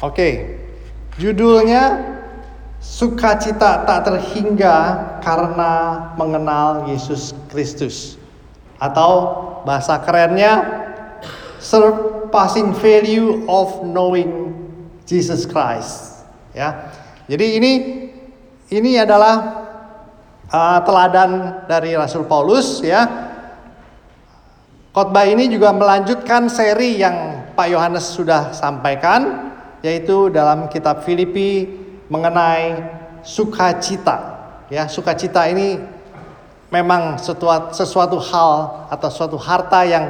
Oke, judulnya Sukacita tak terhingga karena mengenal Yesus Kristus. Atau bahasa kerennya Surpassing Value of Knowing Jesus Christ. Ya, jadi ini ini adalah uh, teladan dari Rasul Paulus ya. Khotbah ini juga melanjutkan seri yang Pak Yohanes sudah sampaikan yaitu dalam kitab Filipi mengenai sukacita. Ya, sukacita ini memang sesuatu, sesuatu hal atau suatu harta yang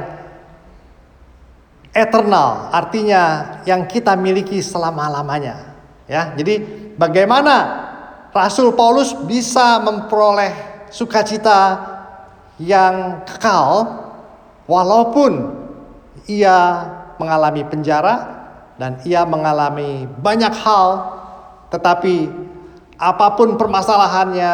eternal, artinya yang kita miliki selama-lamanya. Ya, jadi bagaimana Rasul Paulus bisa memperoleh sukacita yang kekal walaupun ia mengalami penjara dan ia mengalami banyak hal tetapi apa pun permasalahannya,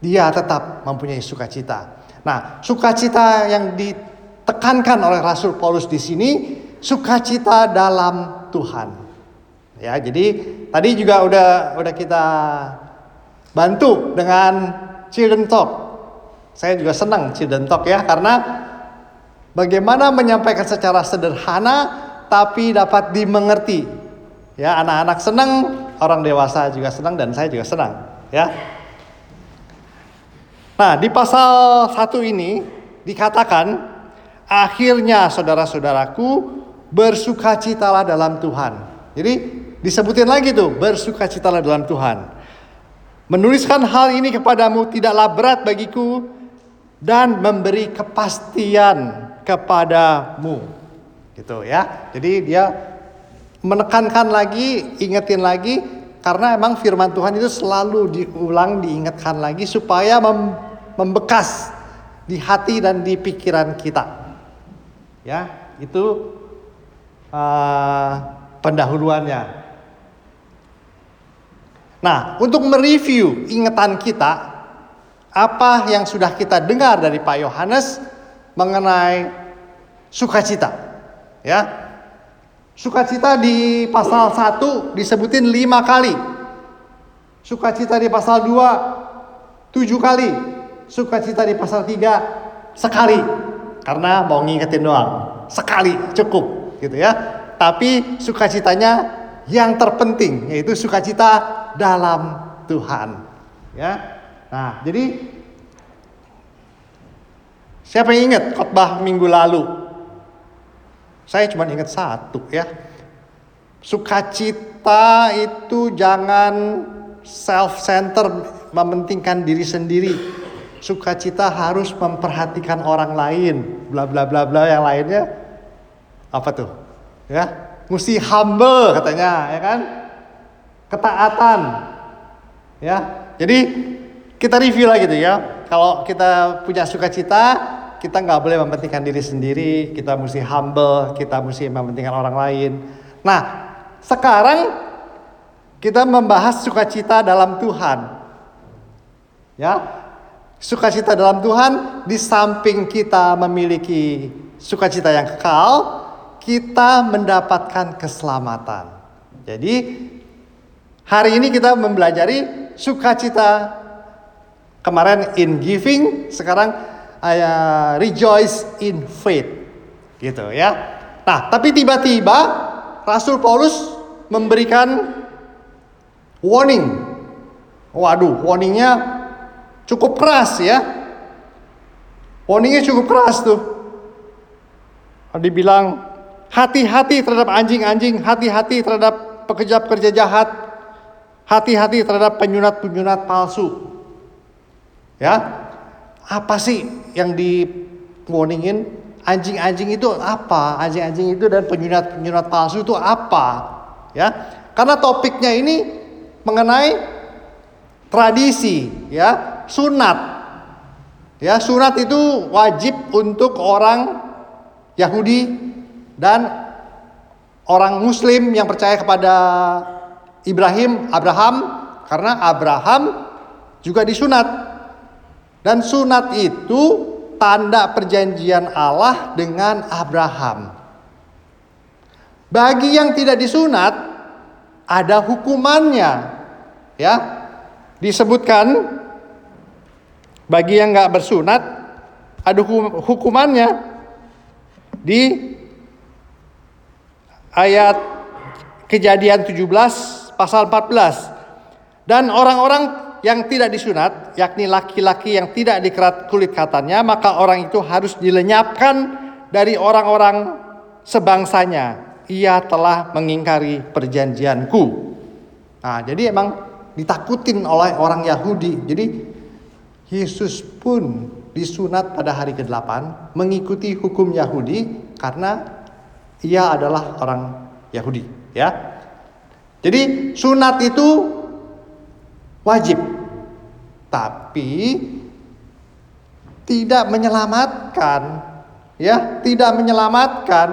dia tetap mempunyai sukacita. Nah, sukacita yang ditekankan oleh Rasul Paulus di sini, sukacita dalam Tuhan. Ya, jadi tadi juga udah udah kita bantu dengan Children Talk. Saya juga senang Children Talk ya karena bagaimana menyampaikan secara sederhana tapi dapat dimengerti Ya, anak-anak senang, orang dewasa juga senang dan saya juga senang, ya. Nah, di pasal satu ini dikatakan akhirnya saudara-saudaraku bersukacitalah dalam Tuhan. Jadi disebutin lagi tuh bersukacitalah dalam Tuhan. Menuliskan hal ini kepadamu tidaklah berat bagiku dan memberi kepastian kepadamu. Gitu ya. Jadi dia menekankan lagi, ingetin lagi karena emang firman Tuhan itu selalu diulang, diingatkan lagi supaya mem membekas di hati dan di pikiran kita. Ya, itu uh, pendahuluannya. Nah, untuk mereview ingatan kita, apa yang sudah kita dengar dari Pak Yohanes mengenai sukacita, ya Sukacita di pasal 1 disebutin lima kali. Sukacita di pasal 2 tujuh kali. Sukacita di pasal 3 sekali. Karena mau ngingetin doang. Sekali cukup gitu ya. Tapi sukacitanya yang terpenting yaitu sukacita dalam Tuhan. Ya. Nah, jadi siapa yang ingat khotbah minggu lalu saya cuma ingat satu ya. Sukacita itu jangan self-center, mementingkan diri sendiri. Sukacita harus memperhatikan orang lain, bla bla bla bla yang lainnya. Apa tuh? Ya, mesti humble katanya, ya kan? Ketaatan. Ya. Jadi kita review lagi tuh ya. Kalau kita punya sukacita, kita nggak boleh mementingkan diri sendiri, kita mesti humble, kita mesti mementingkan orang lain. Nah, sekarang kita membahas sukacita dalam Tuhan. Ya, sukacita dalam Tuhan di samping kita memiliki sukacita yang kekal, kita mendapatkan keselamatan. Jadi hari ini kita mempelajari sukacita kemarin in giving, sekarang uh, rejoice in faith. Gitu ya. Nah, tapi tiba-tiba Rasul Paulus memberikan warning. Waduh, warningnya cukup keras ya. Warningnya cukup keras tuh. Dibilang hati-hati terhadap anjing-anjing, hati-hati terhadap pekerja-pekerja jahat, hati-hati terhadap penyunat-penyunat palsu. Ya, apa sih yang di warningin? Anjing-anjing itu apa? Anjing-anjing itu dan penyunat-penyunat palsu itu apa? Ya, karena topiknya ini mengenai tradisi, ya, sunat. Ya, sunat itu wajib untuk orang Yahudi dan orang Muslim yang percaya kepada Ibrahim, Abraham, karena Abraham juga disunat dan sunat itu tanda perjanjian Allah dengan Abraham. Bagi yang tidak disunat ada hukumannya. Ya. Disebutkan bagi yang nggak bersunat ada hukumannya di ayat kejadian 17 pasal 14. Dan orang-orang yang tidak disunat, yakni laki-laki yang tidak dikerat kulit katanya, maka orang itu harus dilenyapkan dari orang-orang sebangsanya. Ia telah mengingkari perjanjianku. Nah, jadi emang ditakutin oleh orang Yahudi. Jadi Yesus pun disunat pada hari ke-8 mengikuti hukum Yahudi karena ia adalah orang Yahudi, ya. Jadi sunat itu wajib. Tapi tidak menyelamatkan, ya, tidak menyelamatkan.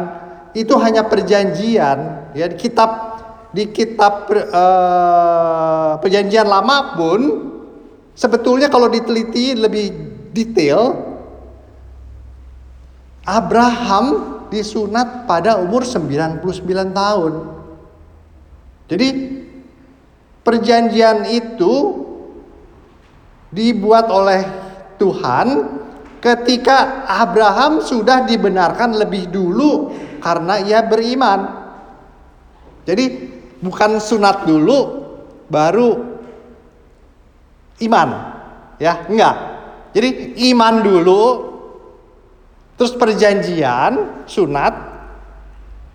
Itu hanya perjanjian, ya di kitab di kitab uh, perjanjian lama pun sebetulnya kalau diteliti lebih detail Abraham disunat pada umur 99 tahun. Jadi perjanjian itu dibuat oleh Tuhan ketika Abraham sudah dibenarkan lebih dulu karena ia beriman. Jadi bukan sunat dulu baru iman. Ya, enggak. Jadi iman dulu terus perjanjian, sunat,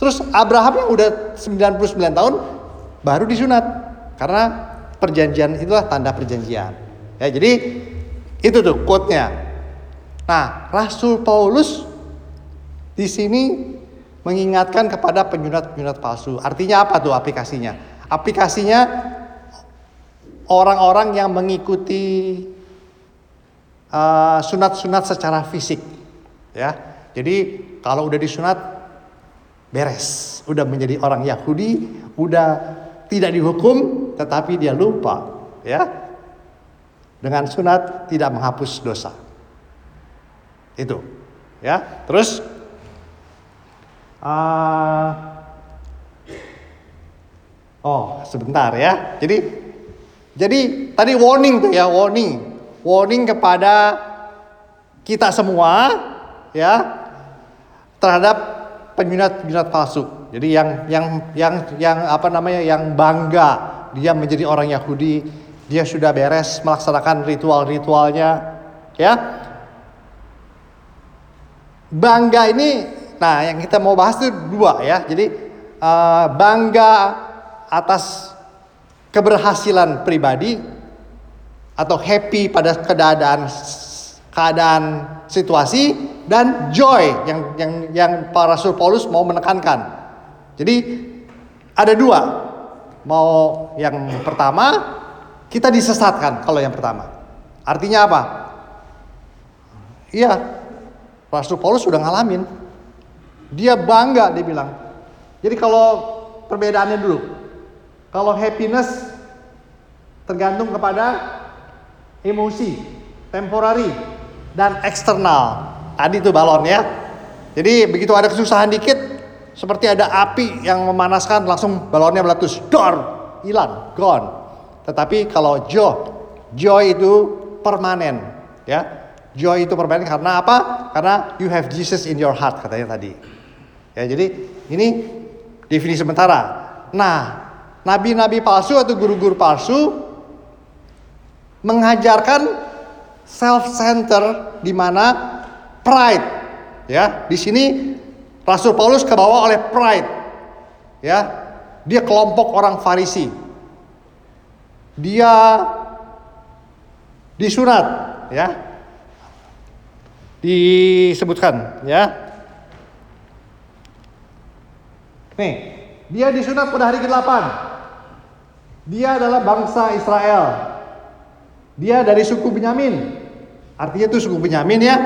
terus Abraham yang udah 99 tahun baru disunat karena perjanjian itulah tanda perjanjian. Ya, jadi itu tuh quote-nya. Nah, Rasul Paulus di sini mengingatkan kepada penyunat-penyunat palsu. Artinya apa tuh aplikasinya? Aplikasinya orang-orang yang mengikuti uh, sunat-sunat uh, secara fisik Ya. Jadi kalau udah disunat beres, udah menjadi orang Yahudi, udah tidak dihukum tetapi dia lupa, ya. Dengan sunat tidak menghapus dosa. Itu. Ya. Terus uh, Oh, sebentar ya. Jadi jadi tadi warning tuh ya, warning. Warning kepada kita semua ya terhadap penyunat-penyunat palsu. Jadi yang yang yang yang apa namanya yang bangga dia menjadi orang Yahudi, dia sudah beres melaksanakan ritual-ritualnya, ya. Bangga ini, nah yang kita mau bahas itu dua ya. Jadi uh, bangga atas keberhasilan pribadi atau happy pada keadaan keadaan situasi dan joy yang yang yang para Rasul Paulus mau menekankan. Jadi ada dua. Mau yang pertama kita disesatkan kalau yang pertama. Artinya apa? Iya, Rasul Paulus sudah ngalamin. Dia bangga dia bilang. Jadi kalau perbedaannya dulu. Kalau happiness tergantung kepada emosi, temporary, dan eksternal. Tadi itu balon ya. Jadi begitu ada kesusahan dikit, seperti ada api yang memanaskan, langsung balonnya meletus, dor, hilang, gone. Tetapi kalau joy, joy itu permanen, ya. Joy itu permanen karena apa? Karena you have Jesus in your heart katanya tadi. Ya, jadi ini definisi sementara. Nah, nabi-nabi palsu atau guru-guru palsu mengajarkan self center di mana pride ya di sini Rasul Paulus kebawa oleh pride. Ya. Dia kelompok orang Farisi. Dia disunat ya. Disebutkan ya. Nih dia disunat pada hari ke-8. Dia adalah bangsa Israel. Dia dari suku Benyamin. Artinya itu suku Benyamin ya.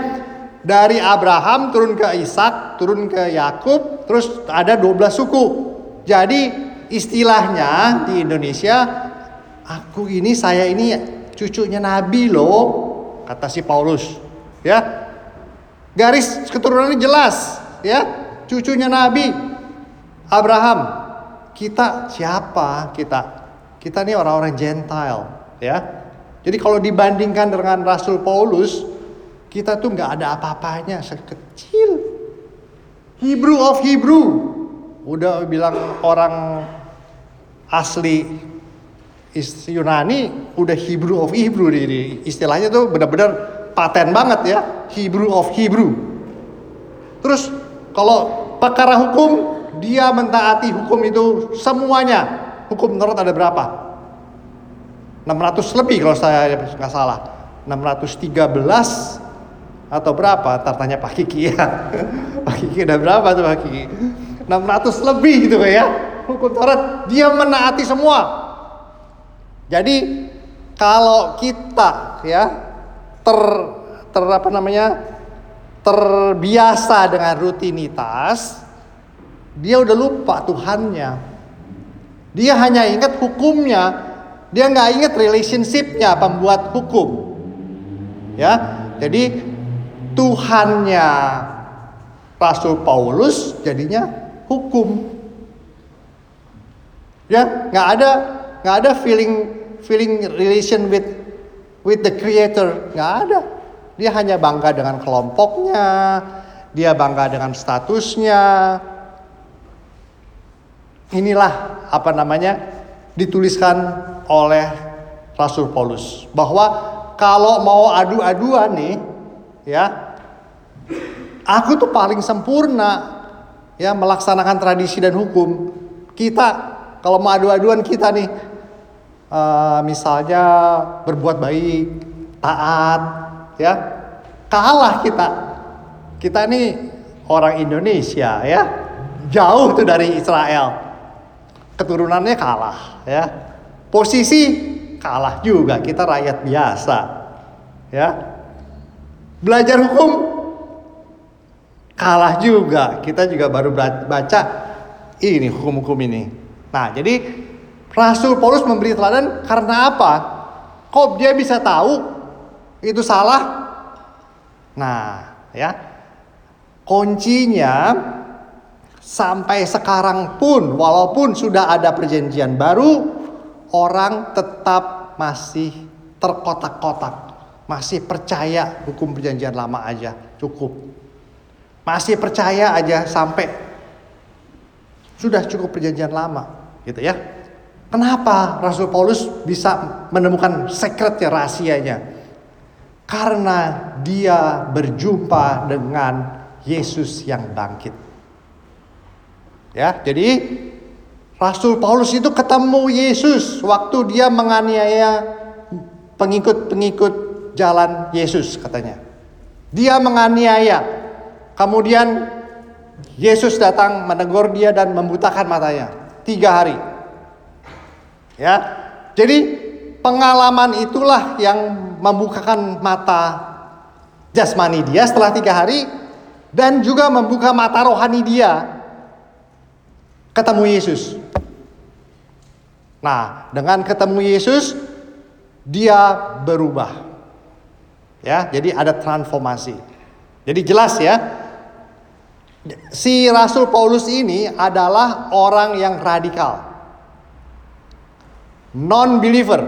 Dari Abraham turun ke Ishak, turun ke Yakub, terus ada 12 suku. Jadi istilahnya di Indonesia, aku ini saya ini cucunya Nabi loh, kata si Paulus. Ya. Garis keturunannya jelas, ya. Cucunya Nabi. Abraham, kita siapa kita? Kita nih orang-orang Gentile, ya. Jadi kalau dibandingkan dengan Rasul Paulus, kita tuh nggak ada apa-apanya, sekecil. Hebrew of Hebrew, udah bilang orang asli Yunani, udah Hebrew of Hebrew di istilahnya tuh benar-benar paten banget ya, Hebrew of Hebrew. Terus kalau perkara hukum dia mentaati hukum itu semuanya. Hukum Taurat ada berapa? 600 lebih kalau saya nggak salah. 613 atau berapa? Tartanya Pak Kiki ya. Pak Kiki ada berapa tuh Pak Kiki? 600 lebih gitu ya. Hukum Taurat dia menaati semua. Jadi kalau kita ya ter ter apa namanya terbiasa dengan rutinitas dia udah lupa Tuhannya. Dia hanya ingat hukumnya. Dia nggak ingat relationshipnya pembuat hukum. Ya, jadi Tuhannya Rasul Paulus jadinya hukum. Ya, nggak ada nggak ada feeling feeling relation with with the creator, nggak ada. Dia hanya bangga dengan kelompoknya, dia bangga dengan statusnya, inilah apa namanya dituliskan oleh Rasul Paulus bahwa kalau mau adu-aduan nih ya aku tuh paling sempurna ya melaksanakan tradisi dan hukum kita kalau mau adu-aduan kita nih uh, misalnya berbuat baik taat ya kalah kita kita nih orang Indonesia ya jauh tuh dari Israel keturunannya kalah ya. Posisi kalah juga kita rakyat biasa. Ya. Belajar hukum kalah juga. Kita juga baru baca ini hukum-hukum ini. Nah, jadi Rasul Paulus memberi teladan karena apa? Kok dia bisa tahu itu salah? Nah, ya. Kuncinya Sampai sekarang pun, walaupun sudah ada perjanjian baru, orang tetap masih terkotak-kotak, masih percaya hukum perjanjian lama aja cukup, masih percaya aja sampai sudah cukup perjanjian lama, gitu ya. Kenapa Rasul Paulus bisa menemukan sekretnya, rahasianya? Karena dia berjumpa dengan Yesus yang bangkit. Ya, jadi Rasul Paulus itu ketemu Yesus waktu dia menganiaya pengikut-pengikut jalan Yesus katanya. Dia menganiaya. Kemudian Yesus datang menegur dia dan membutakan matanya. Tiga hari. Ya, jadi pengalaman itulah yang membukakan mata jasmani dia setelah tiga hari dan juga membuka mata rohani dia ketemu Yesus. Nah, dengan ketemu Yesus dia berubah. Ya, jadi ada transformasi. Jadi jelas ya. Si Rasul Paulus ini adalah orang yang radikal. Non believer.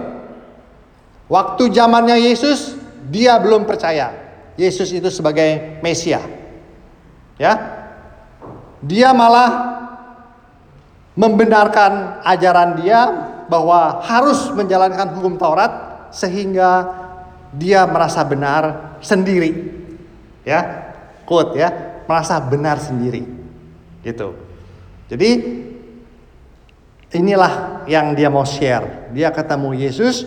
Waktu zamannya Yesus dia belum percaya Yesus itu sebagai Mesia. Ya. Dia malah membenarkan ajaran dia bahwa harus menjalankan hukum Taurat sehingga dia merasa benar sendiri. Ya, quote ya, merasa benar sendiri. Gitu. Jadi inilah yang dia mau share. Dia ketemu Yesus,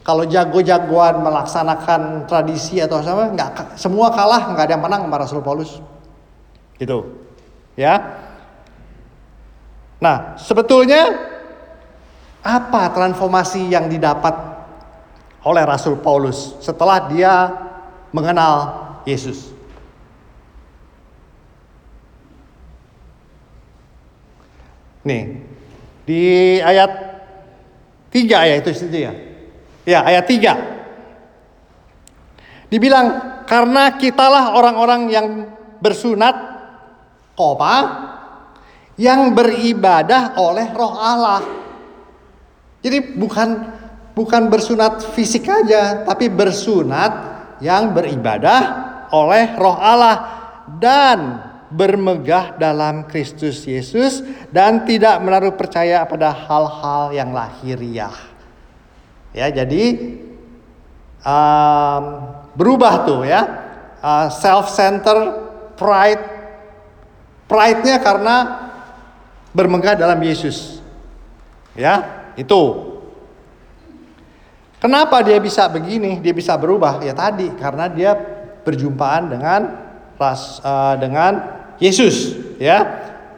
kalau jago-jagoan melaksanakan tradisi atau sama nggak semua kalah nggak ada yang menang sama Rasul Paulus. Gitu. Ya. Nah, sebetulnya apa transformasi yang didapat oleh Rasul Paulus setelah dia mengenal Yesus? Nih, di ayat 3 ya itu situ ya. Ya, ayat 3. Dibilang karena kitalah orang-orang yang bersunat koma yang beribadah oleh Roh Allah. Jadi bukan bukan bersunat fisik aja, tapi bersunat yang beribadah oleh Roh Allah dan bermegah dalam Kristus Yesus dan tidak menaruh percaya pada hal-hal yang lahiriah. Ya, jadi um, berubah tuh ya, uh, self-center, pride, pride-nya karena bermegah dalam Yesus. Ya, itu. Kenapa dia bisa begini? Dia bisa berubah? Ya tadi karena dia berjumpaan dengan ras uh, dengan Yesus ya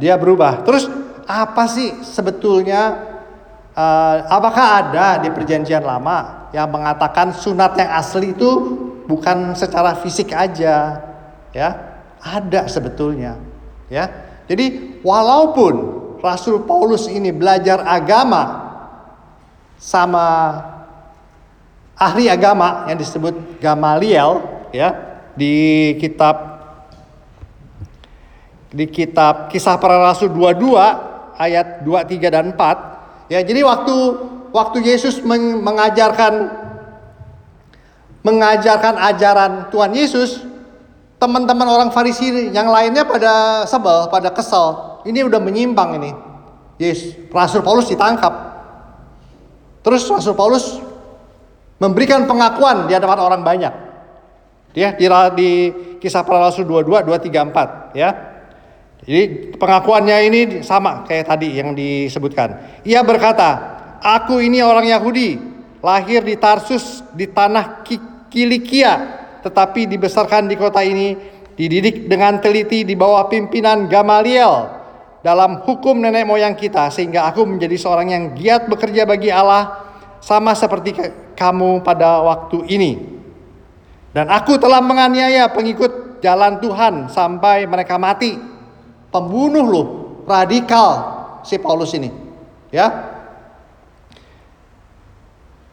dia berubah terus apa sih sebetulnya uh, apakah ada di perjanjian lama yang mengatakan sunat yang asli itu bukan secara fisik aja ya ada sebetulnya ya jadi walaupun Rasul Paulus ini belajar agama sama ahli agama yang disebut Gamaliel ya di kitab di kitab Kisah Para Rasul 22 ayat 2, 3 dan 4. Ya, jadi waktu waktu Yesus mengajarkan mengajarkan ajaran Tuhan Yesus, teman-teman orang Farisi yang lainnya pada sebel, pada kesel. Ini udah menyimpang ini. Yes, Rasul Paulus ditangkap. Terus Rasul Paulus memberikan pengakuan di hadapan orang banyak. Dia di, di kisah para rasul 22 2 3 4 ya. Jadi pengakuannya ini sama kayak tadi yang disebutkan. Ia berkata, "Aku ini orang Yahudi, lahir di Tarsus di tanah Kilikia, tetapi dibesarkan di kota ini, dididik dengan teliti di bawah pimpinan Gamaliel dalam hukum nenek moyang kita sehingga aku menjadi seorang yang giat bekerja bagi Allah sama seperti kamu pada waktu ini. Dan aku telah menganiaya pengikut jalan Tuhan sampai mereka mati." pembunuh loh, radikal si Paulus ini. Ya.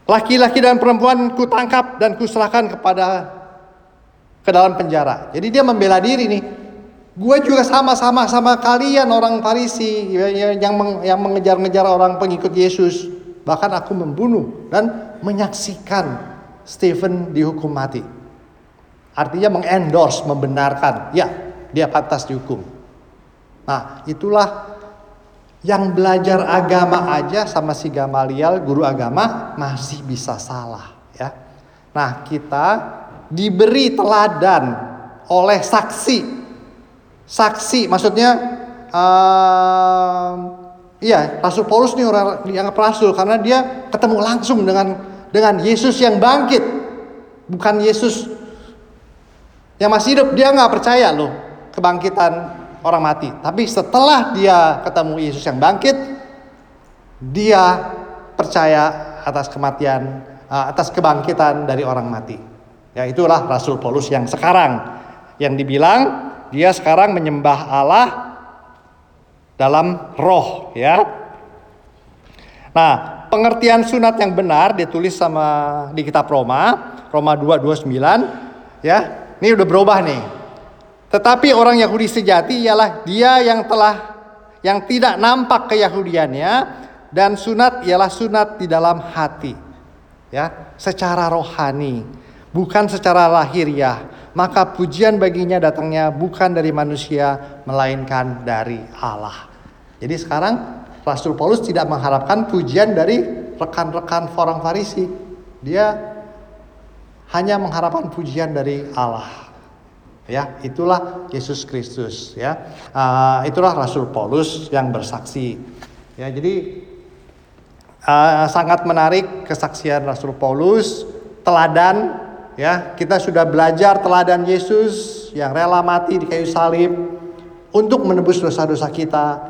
Laki-laki dan perempuan ku tangkap dan ku serahkan kepada ke dalam penjara. Jadi dia membela diri nih. Gue juga sama-sama sama kalian orang Farisi ya, ya, yang yang mengejar-ngejar orang pengikut Yesus. Bahkan aku membunuh dan menyaksikan Stephen dihukum mati. Artinya mengendorse, membenarkan, ya dia pantas dihukum. Nah, itulah yang belajar agama aja sama si Gamaliel, guru agama masih bisa salah, ya. Nah, kita diberi teladan oleh saksi. Saksi maksudnya uh, iya, Rasul Paulus nih orang yang rasul karena dia ketemu langsung dengan dengan Yesus yang bangkit. Bukan Yesus yang masih hidup, dia nggak percaya loh kebangkitan orang mati. Tapi setelah dia ketemu Yesus yang bangkit, dia percaya atas kematian, eh, atas kebangkitan dari orang mati. Ya itulah Rasul Paulus yang sekarang yang dibilang dia sekarang menyembah Allah dalam roh ya. Nah, pengertian sunat yang benar ditulis sama di kitab Roma, Roma 2:29 ya. Ini udah berubah nih. Tetapi orang Yahudi sejati ialah dia yang telah yang tidak nampak keyahudiannya dan sunat ialah sunat di dalam hati. Ya, secara rohani, bukan secara lahiriah. Maka pujian baginya datangnya bukan dari manusia melainkan dari Allah. Jadi sekarang Rasul Paulus tidak mengharapkan pujian dari rekan-rekan orang Farisi. Dia hanya mengharapkan pujian dari Allah. Ya itulah Yesus Kristus ya. Uh, itulah Rasul Paulus yang bersaksi. Ya jadi uh, sangat menarik kesaksian Rasul Paulus. Teladan ya kita sudah belajar teladan Yesus yang rela mati di kayu salib untuk menebus dosa-dosa kita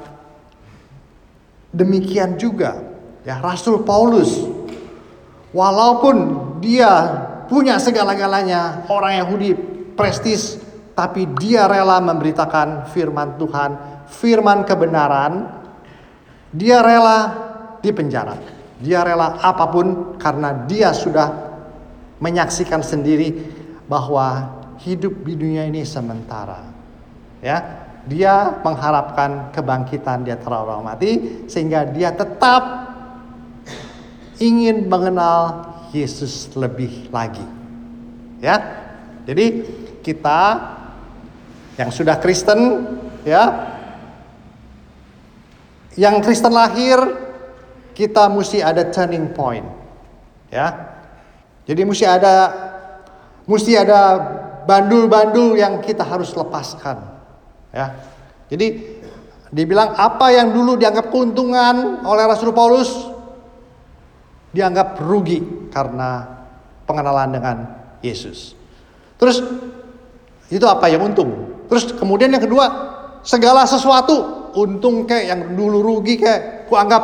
demikian juga ya Rasul Paulus walaupun dia punya segala-galanya orang Yahudi prestis tapi dia rela memberitakan firman Tuhan, firman kebenaran. Dia rela dipenjara. Dia rela apa pun karena dia sudah menyaksikan sendiri bahwa hidup di dunia ini sementara. Ya. Dia mengharapkan kebangkitan di antara orang mati sehingga dia tetap ingin mengenal Yesus lebih lagi. Ya. Jadi kita yang sudah Kristen ya yang Kristen lahir kita mesti ada turning point. Ya. Jadi mesti ada mesti ada bandul-bandul yang kita harus lepaskan. Ya. Jadi dibilang apa yang dulu dianggap keuntungan oleh Rasul Paulus dianggap rugi karena pengenalan dengan Yesus. Terus itu apa yang untung? Terus kemudian yang kedua, segala sesuatu untung kayak yang dulu rugi kayak ku anggap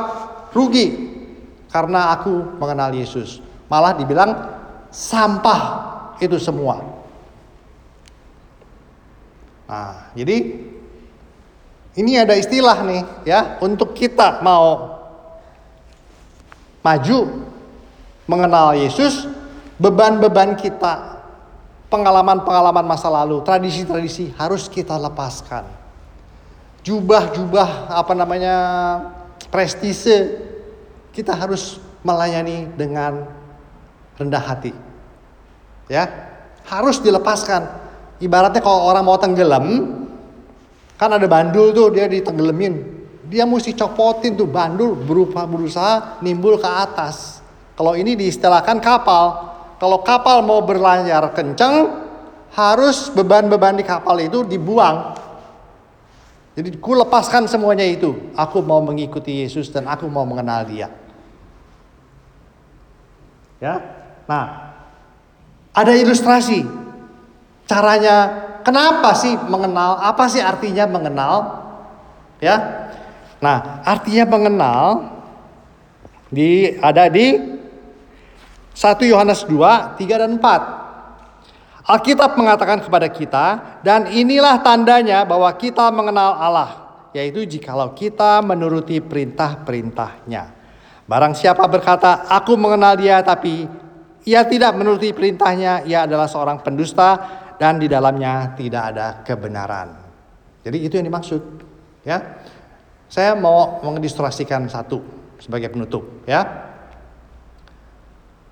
rugi karena aku mengenal Yesus. Malah dibilang sampah itu semua. Nah, jadi ini ada istilah nih ya untuk kita mau maju mengenal Yesus, beban-beban kita, pengalaman-pengalaman masa lalu, tradisi-tradisi harus kita lepaskan. Jubah-jubah apa namanya prestise kita harus melayani dengan rendah hati. Ya, harus dilepaskan Ibaratnya kalau orang mau tenggelam, kan ada bandul tuh dia ditenggelamin. Dia mesti copotin tuh bandul berupa berusaha nimbul ke atas. Kalau ini diistilahkan kapal. Kalau kapal mau berlayar kencang, harus beban-beban di kapal itu dibuang. Jadi ku lepaskan semuanya itu. Aku mau mengikuti Yesus dan aku mau mengenal dia. Ya. Nah, ada ilustrasi Caranya kenapa sih mengenal? Apa sih artinya mengenal? Ya. Nah, artinya mengenal di ada di 1 Yohanes 2, 3 dan 4. Alkitab mengatakan kepada kita, dan inilah tandanya bahwa kita mengenal Allah, yaitu jikalau kita menuruti perintah-perintahnya. Barang siapa berkata, aku mengenal dia, tapi ia tidak menuruti perintahnya, ia adalah seorang pendusta, dan di dalamnya tidak ada kebenaran. Jadi itu yang dimaksud, ya. Saya mau mengilustrasikan satu sebagai penutup, ya.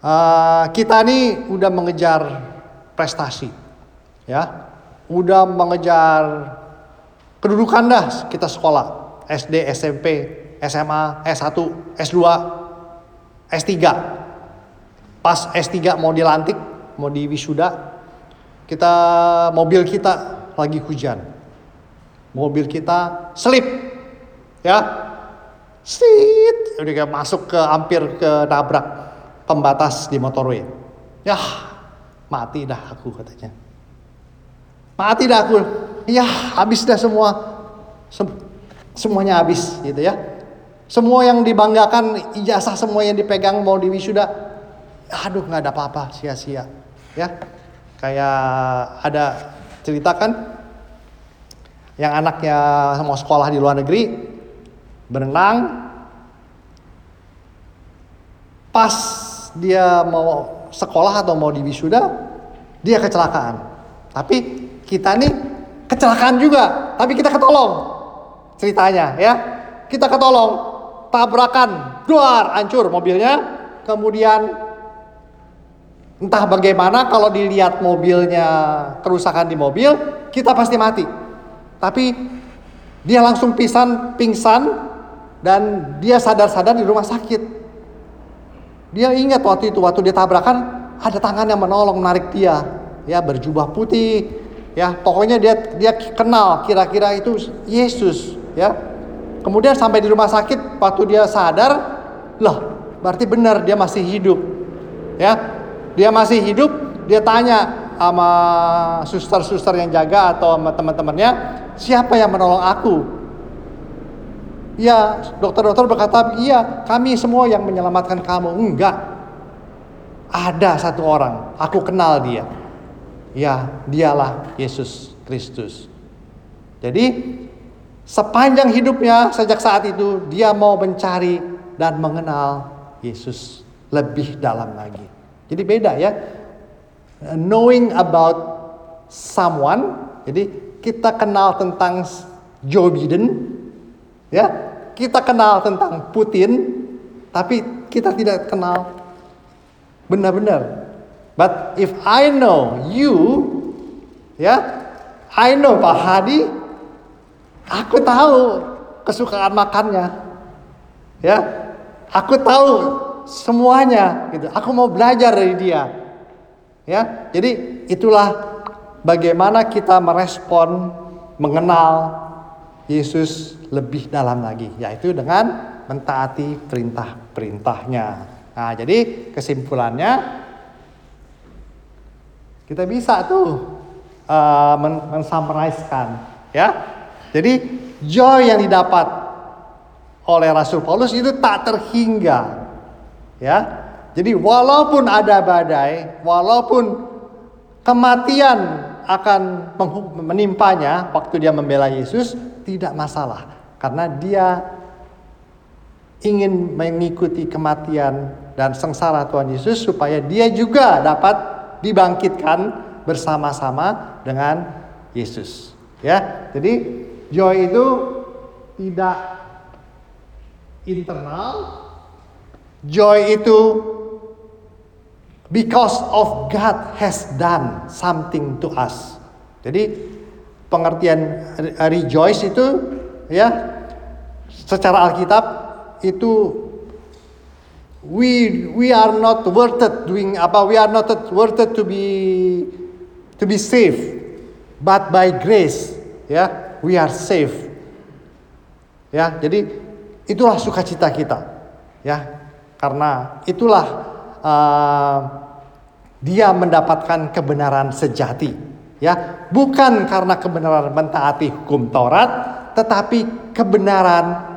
Uh, kita ini udah mengejar prestasi, ya, udah mengejar kedudukan dah kita sekolah SD, SMP, SMA, S1, S2, S3. Pas S3 mau dilantik, mau diwisuda, kita mobil kita lagi hujan. Mobil kita slip. Ya. Sit, udah kayak masuk ke hampir ke nabrak pembatas di motorway. Ya, mati dah aku katanya. Mati dah aku. Ya, habis dah semua. Sem semuanya habis gitu ya. Semua yang dibanggakan, ijazah semua yang dipegang mau diwisuda. Aduh, nggak ada apa-apa, sia-sia. Ya, Kayak ada cerita kan yang anaknya mau sekolah di luar negeri berenang pas dia mau sekolah atau mau di wisuda dia kecelakaan. Tapi kita nih kecelakaan juga, tapi kita ketolong. Ceritanya ya. Kita ketolong, tabrakan, duar, hancur mobilnya. Kemudian Entah bagaimana kalau dilihat mobilnya kerusakan di mobil, kita pasti mati. Tapi dia langsung pisan, pingsan dan dia sadar-sadar di rumah sakit. Dia ingat waktu itu waktu dia tabrakan ada tangan yang menolong menarik dia, ya berjubah putih, ya pokoknya dia dia kenal kira-kira itu Yesus, ya. Kemudian sampai di rumah sakit waktu dia sadar, lah berarti benar dia masih hidup, ya dia masih hidup, dia tanya sama suster-suster yang jaga atau sama teman-temannya, siapa yang menolong aku? Ya, dokter-dokter berkata, iya kami semua yang menyelamatkan kamu. Enggak, ada satu orang, aku kenal dia. Ya, dialah Yesus Kristus. Jadi, sepanjang hidupnya sejak saat itu, dia mau mencari dan mengenal Yesus lebih dalam lagi. Jadi beda ya. Knowing about someone, jadi kita kenal tentang Joe Biden, ya kita kenal tentang Putin, tapi kita tidak kenal benar-benar. But if I know you, ya, I know Pak Hadi, aku tahu kesukaan makannya, ya, aku tahu semuanya, gitu. Aku mau belajar dari dia, ya. Jadi itulah bagaimana kita merespon, mengenal Yesus lebih dalam lagi, yaitu dengan mentaati perintah-perintahnya. Nah, jadi kesimpulannya kita bisa tuh uh, ya. Jadi joy yang didapat oleh Rasul Paulus itu tak terhingga, ya. Jadi walaupun ada badai, walaupun kematian akan menimpanya waktu dia membela Yesus, tidak masalah karena dia ingin mengikuti kematian dan sengsara Tuhan Yesus supaya dia juga dapat dibangkitkan bersama-sama dengan Yesus. Ya, jadi joy itu tidak internal. Joy itu because of God has done something to us. Jadi pengertian rejoice itu ya secara Alkitab itu we we are not worth it doing apa we are not worth it to be to be safe but by grace ya we are safe ya jadi itulah sukacita kita ya karena itulah uh, dia mendapatkan kebenaran sejati Ya, bukan karena kebenaran mentaati hukum Taurat, tetapi kebenaran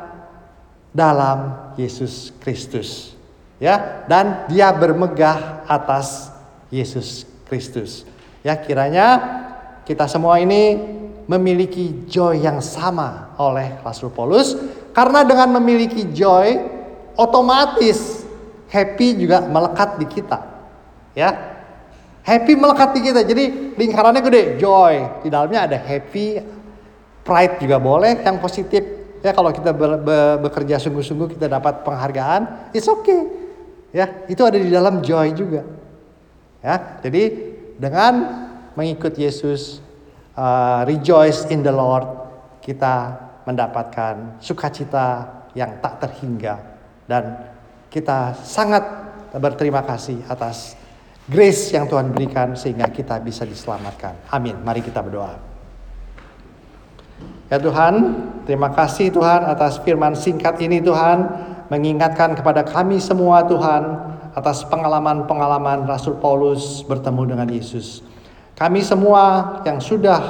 dalam Yesus Kristus. Ya, dan dia bermegah atas Yesus Kristus. Ya, kiranya kita semua ini memiliki joy yang sama oleh Rasul Paulus karena dengan memiliki joy otomatis happy juga melekat di kita. Ya, Happy melekat di kita. Jadi lingkarannya gede, joy. Di dalamnya ada happy, pride juga boleh yang positif. Ya kalau kita be be bekerja sungguh-sungguh kita dapat penghargaan, it's okay. Ya, itu ada di dalam joy juga. Ya, jadi dengan mengikut Yesus, uh, rejoice in the Lord, kita mendapatkan sukacita yang tak terhingga dan kita sangat berterima kasih atas grace yang Tuhan berikan sehingga kita bisa diselamatkan. Amin. Mari kita berdoa. Ya Tuhan, terima kasih Tuhan atas firman singkat ini Tuhan, mengingatkan kepada kami semua Tuhan atas pengalaman-pengalaman Rasul Paulus bertemu dengan Yesus. Kami semua yang sudah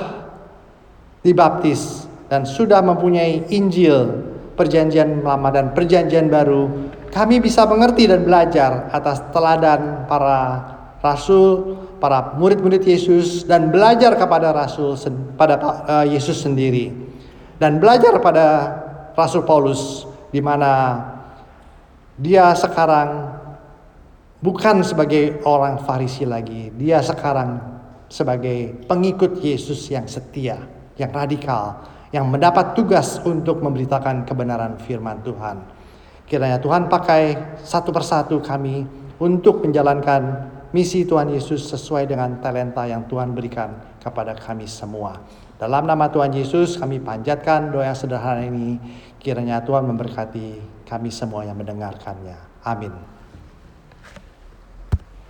dibaptis dan sudah mempunyai Injil, perjanjian lama dan perjanjian baru, kami bisa mengerti dan belajar atas teladan para rasul, para murid-murid Yesus dan belajar kepada rasul pada uh, Yesus sendiri. Dan belajar pada Rasul Paulus di mana dia sekarang bukan sebagai orang Farisi lagi. Dia sekarang sebagai pengikut Yesus yang setia, yang radikal, yang mendapat tugas untuk memberitakan kebenaran firman Tuhan. Kiranya Tuhan pakai satu persatu kami untuk menjalankan misi Tuhan Yesus sesuai dengan talenta yang Tuhan berikan kepada kami semua. Dalam nama Tuhan Yesus kami panjatkan doa yang sederhana ini. Kiranya Tuhan memberkati kami semua yang mendengarkannya. Amin.